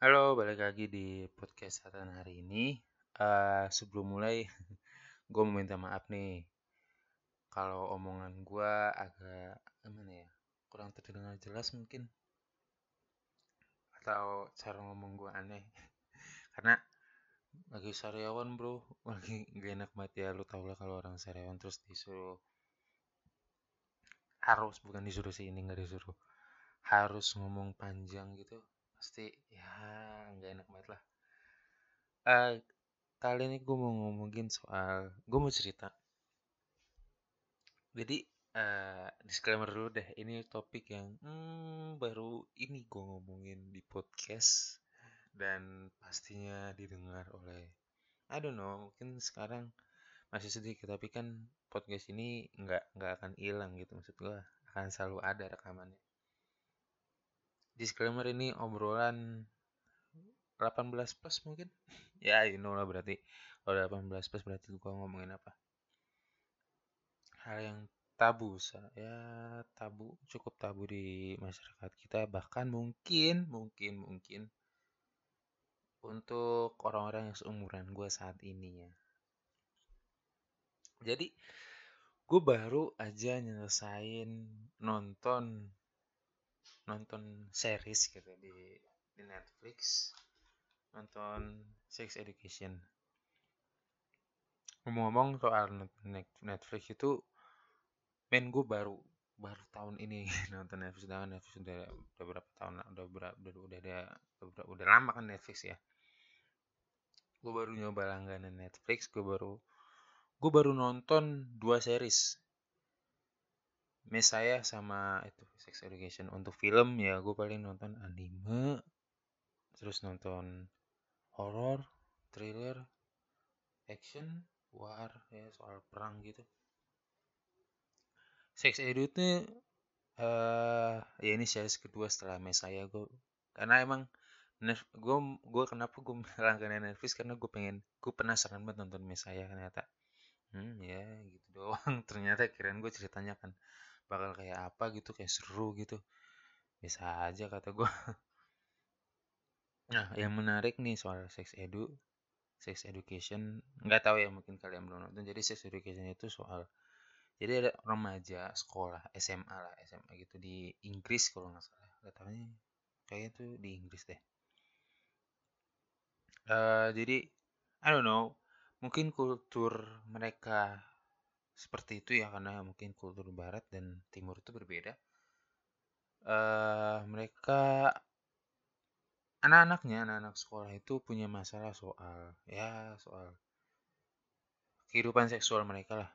Halo, balik lagi di podcast Satan hari ini. Uh, sebelum mulai, gue mau minta maaf nih. Kalau omongan gue agak gimana ya, kurang terdengar jelas mungkin. Atau cara ngomong gue aneh. Karena lagi sariawan bro, lagi gak enak banget ya. Lu tau lah kalau orang sariawan terus disuruh harus bukan disuruh sih ini nggak disuruh harus ngomong panjang gitu pasti ya nggak enak banget lah. Uh, kali ini gue mau ngomongin soal gue mau cerita. Jadi uh, disclaimer dulu deh ini topik yang hmm, baru ini gue ngomongin di podcast dan pastinya didengar oleh I don't know mungkin sekarang masih sedikit tapi kan podcast ini nggak nggak akan hilang gitu maksud gue akan selalu ada rekamannya disclaimer ini obrolan 18 plus mungkin. Ya you know lah berarti. Kalau 18 plus berarti gue ngomongin apa? Hal yang tabu ya tabu cukup tabu di masyarakat kita. Bahkan mungkin mungkin mungkin untuk orang-orang yang seumuran gue saat ini ya. Jadi gue baru aja nyelesain nonton nonton series gitu di di Netflix nonton Sex Education. Ngomong-ngomong soal Netflix itu main gue baru baru tahun ini nonton Netflix dengan Netflix udah udah berapa tahun udah berapa udah udah ada udah, udah lama kan Netflix ya. Gue baru nyoba langganan Netflix gue baru gue baru nonton dua series Mesaya sama itu Sex Education. Untuk film ya gue paling nonton anime terus nonton horror thriller action war ya soal perang gitu. Sex Edu itu uh, ya ini series kedua setelah Mesaya gue karena emang gue gue kenapa gue langganan Netflix? Karena gue pengen gue penasaran banget nonton Mesaya ternyata. Hmm ya gitu doang. Ternyata kirain gue ceritanya kan bakal kayak apa gitu kayak seru gitu. Bisa aja kata gue nah yang menarik nih soal sex edu sex education nggak tahu ya mungkin kalian belum nonton. Jadi sex education itu soal jadi ada remaja sekolah SMA lah SMA gitu di Inggris kalau nggak salah. Nggak tahu nih kayak itu di Inggris deh. Uh, jadi I don't know mungkin kultur mereka seperti itu ya karena mungkin kultur barat dan timur itu berbeda. Uh, mereka anak-anaknya anak-anak sekolah itu punya masalah soal ya soal kehidupan seksual mereka lah.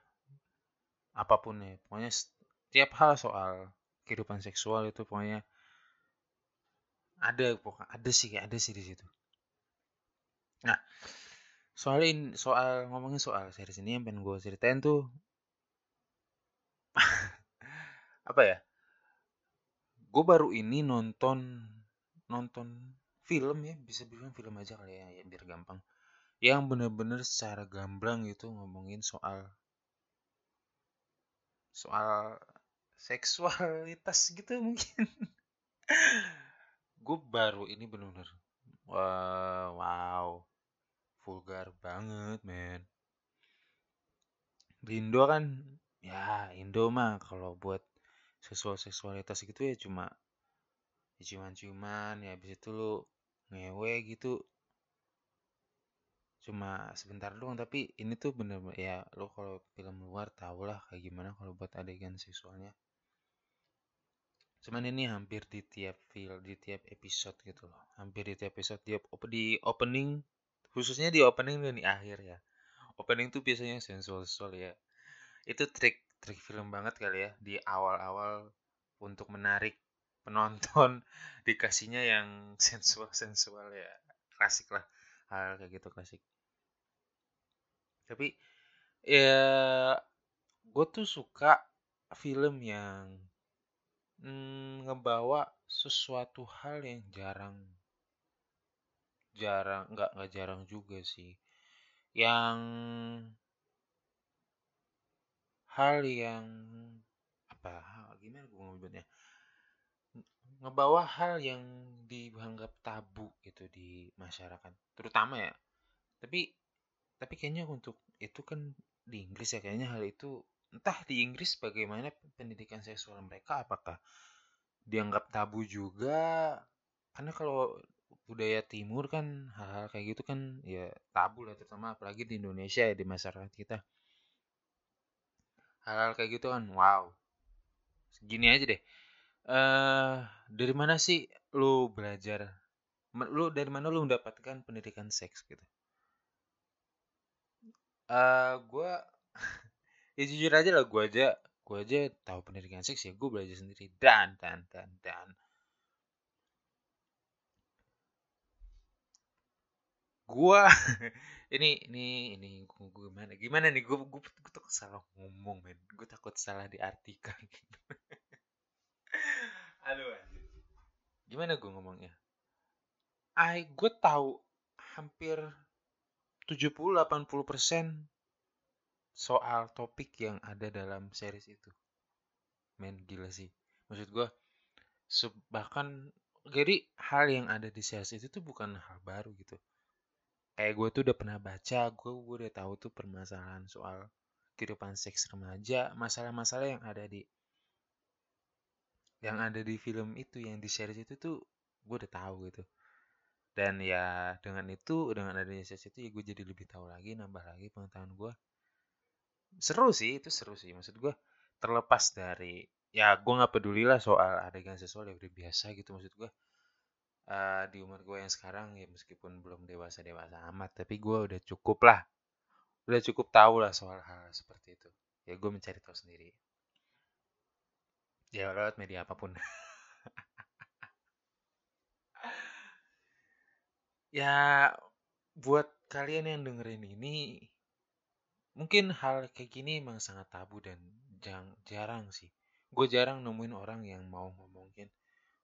Apa pun ya pokoknya setiap hal soal kehidupan seksual itu pokoknya ada pokoknya ada sih ada sih di situ. Nah soal ini soal ngomongin soal series ini yang pengen gue ceritain tuh apa ya gue baru ini nonton nonton film ya bisa bilang film aja kali ya, ya biar gampang. Yang bener-bener secara gamblang gitu ngomongin soal soal seksualitas gitu mungkin. Gue baru ini bener-bener wow, wow vulgar banget men. Di Indo kan ya Indo mah kalau buat seksual seksualitas gitu ya cuma ya cuman-cuman ya habis itu lu ngewe gitu. Cuma sebentar doang tapi ini tuh bener, bener ya lo kalau film luar tau lah kayak gimana kalau buat adegan seksualnya cuman ini hampir di tiap film di tiap episode gitu loh. Hampir di tiap episode di, di opening khususnya di opening dan di akhir ya. Opening tuh biasanya sensual sensual ya. Itu trik trik film banget kali ya di awal-awal untuk menarik penonton dikasihnya yang sensual sensual ya klasik lah hal kayak gitu klasik. Tapi ya gue tuh suka film yang mm, ngebawa sesuatu hal yang jarang jarang nggak nggak jarang juga sih. Yang hal yang apa gimana gue ngomongnya ngebawa hal yang dianggap tabu gitu di masyarakat terutama ya. Tapi tapi kayaknya untuk itu kan di Inggris ya kayaknya hal itu entah di Inggris bagaimana pendidikan seksual mereka apakah dianggap tabu juga? Karena kalau budaya timur kan hal-hal kayak gitu kan ya tabu lah terutama apalagi di Indonesia ya di masyarakat kita hal-hal kayak gitu kan wow gini aja deh. Eh dari mana sih lu belajar? Lu dari mana lu mendapatkan pendidikan seks gitu? Eh uh, gue ya jujur aja lah gue aja gue aja tahu pendidikan seks ya gue belajar sendiri. Dan dan dan dan gue ini ini ini gue gimana gimana nih gue gue, gue takut salah ngomong men gue takut salah diartikan aduh gimana gue ngomongnya I gue tahu hampir 70-80% soal topik yang ada dalam series itu. Men gila sih. Maksud gue, bahkan jadi hal yang ada di series itu tuh bukan hal baru gitu. Kayak gue tuh udah pernah baca, gue, gue udah tahu tuh permasalahan soal kehidupan seks remaja, masalah-masalah yang ada di yang ada di film itu, yang di series itu tuh gue udah tahu gitu. Dan ya dengan itu dengan adanya sesi itu ya gue jadi lebih tahu lagi nambah lagi pengetahuan gue. Seru sih itu seru sih maksud gue terlepas dari ya gue nggak peduli lah soal adegan seksual ya udah biasa gitu maksud gue uh, di umur gue yang sekarang ya meskipun belum dewasa dewasa amat tapi gue udah cukup lah. Udah cukup tahu lah soal hal seperti itu. Ya gue mencari tahu sendiri. Ya lewat media apa pun. Ya buat kalian yang dengerin ini mungkin hal kayak gini emang sangat tabu dan jarang sih. Gue jarang nemuin orang yang mau ngomongin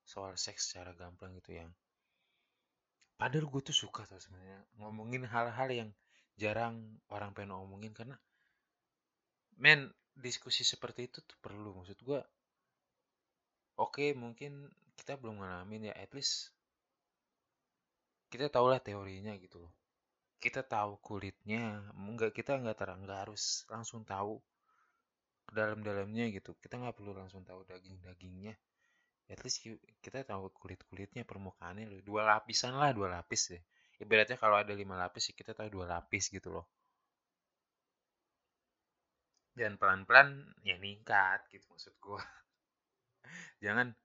soal seks secara gampang gitu yang padahal gue tuh suka tuh sebenarnya ngomongin hal-hal yang jarang orang pengen ngomongin karena men diskusi seperti itu tuh perlu. Maksud gue oke okay, mungkin kita belum ngalamin ya at least kita tahulah teorinya gitu loh. Kita tahu kulitnya enggak kita nggak terang nggak harus langsung tahu ke dalam-dalamnya gitu. Kita nggak perlu langsung tahu daging-dagingnya at least kita tahu kulit-kulitnya permukaannya loh. dua lapisan lah dua lapis deh ibaratnya kalau ada lima lapis ya kita tahu dua lapis gitu loh dan pelan-pelan ya ningkat gitu maksud gue jangan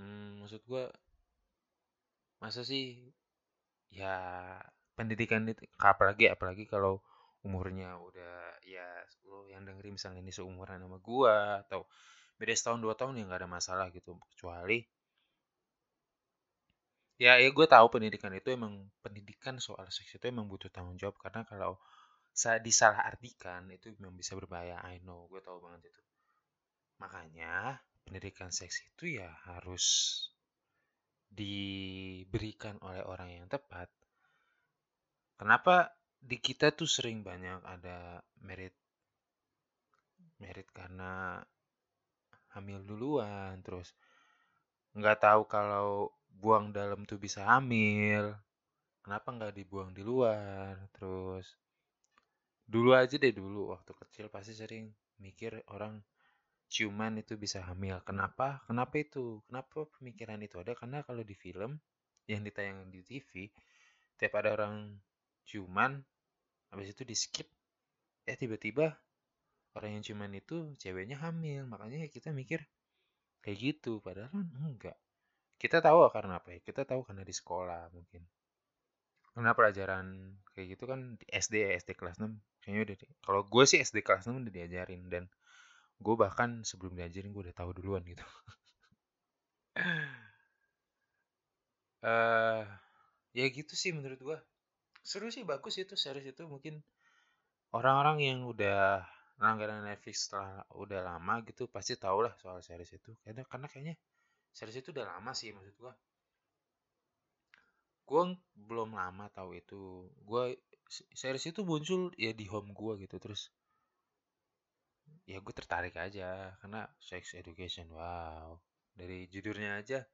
hmm, maksud gue masa sih ya pendidikan itu apalagi apalagi kalau umurnya udah ya lo yang dengerin misalnya ini seumuran sama gua atau beda setahun dua tahun ya nggak ada masalah gitu kecuali ya ya gue tahu pendidikan itu emang pendidikan soal seks itu emang butuh tanggung jawab karena kalau disalah artikan itu memang bisa berbahaya I know gue tahu banget itu. Makanya pendidikan seks itu ya harus diberikan oleh orang yang tepat, kenapa di kita tuh sering banyak ada merit merit karena hamil duluan, terus nggak tahu kalau buang dalam tuh bisa hamil, kenapa nggak dibuang di luar, terus dulu aja deh dulu waktu kecil pasti sering mikir orang ciuman itu bisa hamil. Kenapa? Kenapa itu? Kenapa pemikiran itu ada? Karena kalau di film yang ditayangkan di TV, tiap ada orang ciuman, habis itu di skip, eh tiba-tiba orang yang ciuman itu ceweknya hamil. Makanya kita mikir kayak gitu. Padahal kan enggak. Kita tahu karena apa ya? Kita tahu karena di sekolah mungkin. Karena pelajaran kayak gitu kan di SD SD kelas 6. Kayaknya udah Kalau gue sih SD kelas 6 udah diajarin. Dan gue bahkan sebelum diajarin gue udah tahu duluan gitu uh, ya gitu sih menurut gue seru sih bagus itu series itu mungkin orang-orang yang udah langganan Netflix setelah udah lama gitu pasti tau lah soal series itu. Karena karena kayaknya series itu udah lama sih maksud gue gue belum lama tahu itu. Gue series itu muncul ya di home gue gitu terus ya gue tertarik aja karena sex education wow. Dari judulnya aja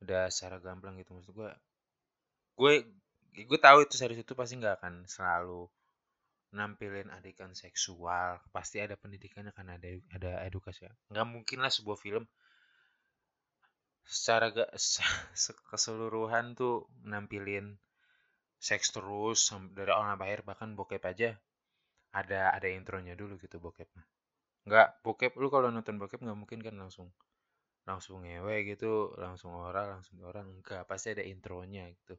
udah secara gamblang gitu maksud gue gue gue tahu itu series itu pasti nggak akan selalu nampilin adegan seksual pasti ada pendidikannya kan ada ada edukasi nggak mungkin lah sebuah film secara gak keseluruhan tuh nampilin seks terus dari awal sampai akhir bahkan bokep aja ada ada intronya dulu gitu bokepnya nggak bokep lu kalau nonton bokep nggak mungkin kan langsung langsung ngewe gitu langsung oral langsung orang enggak pasti ada intronya gitu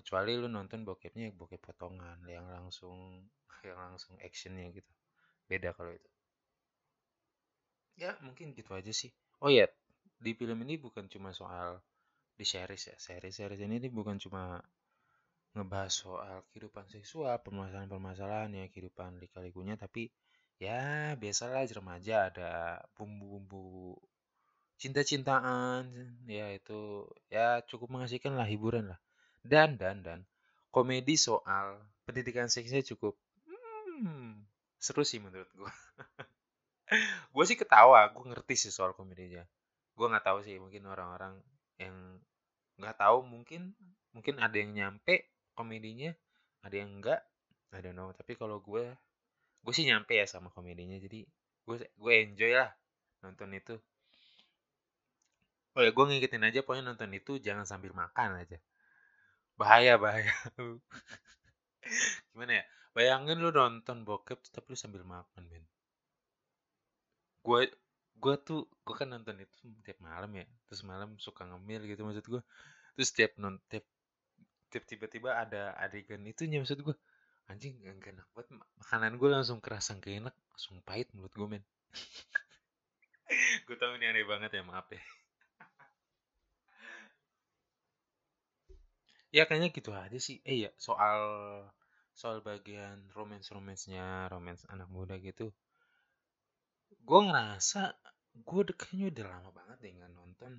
kecuali lu nonton bokepnya bokep potongan yang langsung yang langsung actionnya gitu. Beda kalau itu. Ya mungkin gitu aja sih. Oh ya di film ini bukan cuma soal di series ya series series ini bukan cuma ngebahas soal kehidupan seksual permasalahan-permasalahan ya kehidupan lika-likunya tapi ya biasalah remaja ada bumbu-bumbu cinta-cintaan ya itu ya cukup mengasihkan lah hiburan lah dan dan dan. Komedi soal pendidikan seksnya cukup hmm, seru sih menurut gue gue sih ketawa gue ngerti sih soal komedinya. Gue nggak tahu sih mungkin orang-orang yang nggak tahu mungkin mungkin ada yang nyampe komedinya ada yang enggak I don't know. Tapi kalau gue gue sih nyampe ya sama komedinya. Jadi gue gue enjoy lah nonton itu. Oh ya gue ngikutin aja pokoknya nonton itu jangan sambil makan aja bahaya bahaya. Gimana ya? Bayangin lu nonton bokep tapi lu sambil makan men. Gue gue tuh gue kan nonton itu tiap malam ya. Terus malam suka ngemil gitu maksud gue terus tiap non tiap tiap tiba-tiba ada adegan itu maksud gue anjing gak enak banget. Makanan gue langsung kerasa gak enak langsung pahit menurut gue men. Gue tau ini aneh banget ya maaf ya ya kayaknya gitu aja sih. Eh ya soal soal bagian romance romansnya romance anak muda gitu. Gue ngerasa gue kayaknya udah lama banget deh nggak nonton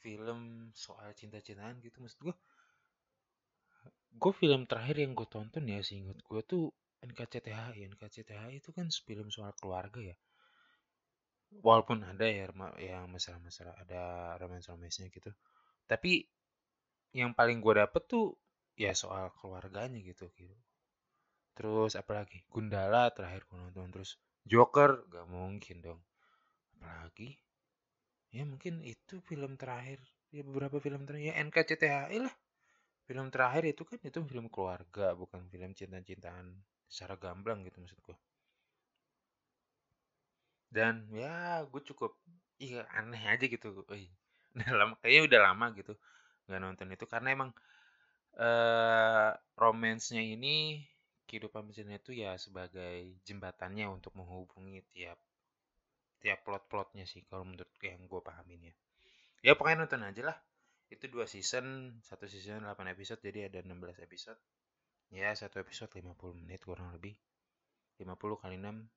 film soal cinta-cintaan gitu. Maksud gue gue film terakhir yang gue tonton ya seingat gue tuh NKCTHI NKCTHI itu kan film soal keluarga ya. Walaupun ada ya yang masalah-masalah ada romance-romansnya gitu. Tapi yang paling gue dapet tuh ya soal keluarganya gitu gitu terus apalagi Gundala terakhir gue nonton terus Joker gak mungkin dong. Apalagi ya mungkin itu film terakhir ya beberapa film terakhir ya NKCTHI lah. Film terakhir itu kan itu film keluarga bukan film cinta-cintaan secara gamblang gitu maksud gue dan ya gue cukup iya aneh aja gitu udah lama kayaknya udah lama gitu nggak nonton itu. Karena emang eh romansnya ini kehidupan mesinnya itu ya sebagai jembatannya untuk menghubungi tiap tiap plot-plotnya sih kalau menurut yang gue pahamin ya. Ya pokoknya nonton aja lah. Itu dua season satu season 8 episode jadi ada 16 episode. Ya satu episode 50 menit kurang lebih. 50 kali 6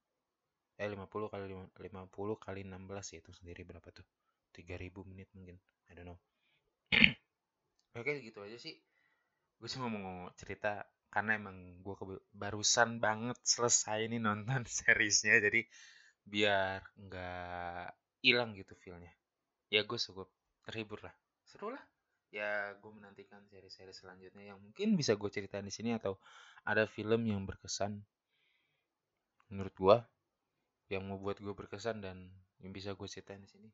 eh 50 kali 50 kali 16 ya itu sendiri berapa tuh? 3000 menit mungkin I don't know oke gitu aja sih gue cuma mau cerita karena emang gue barusan banget selesai ini nonton seriesnya jadi biar nggak hilang gitu feelnya ya gue cukup terhibur lah seru lah ya gue menantikan seri-seri selanjutnya yang mungkin bisa gue ceritain di sini atau ada film yang berkesan menurut gue yang mau buat gue berkesan dan yang bisa gue ceritain di sini.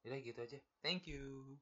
Jadi gitu aja. Thank you.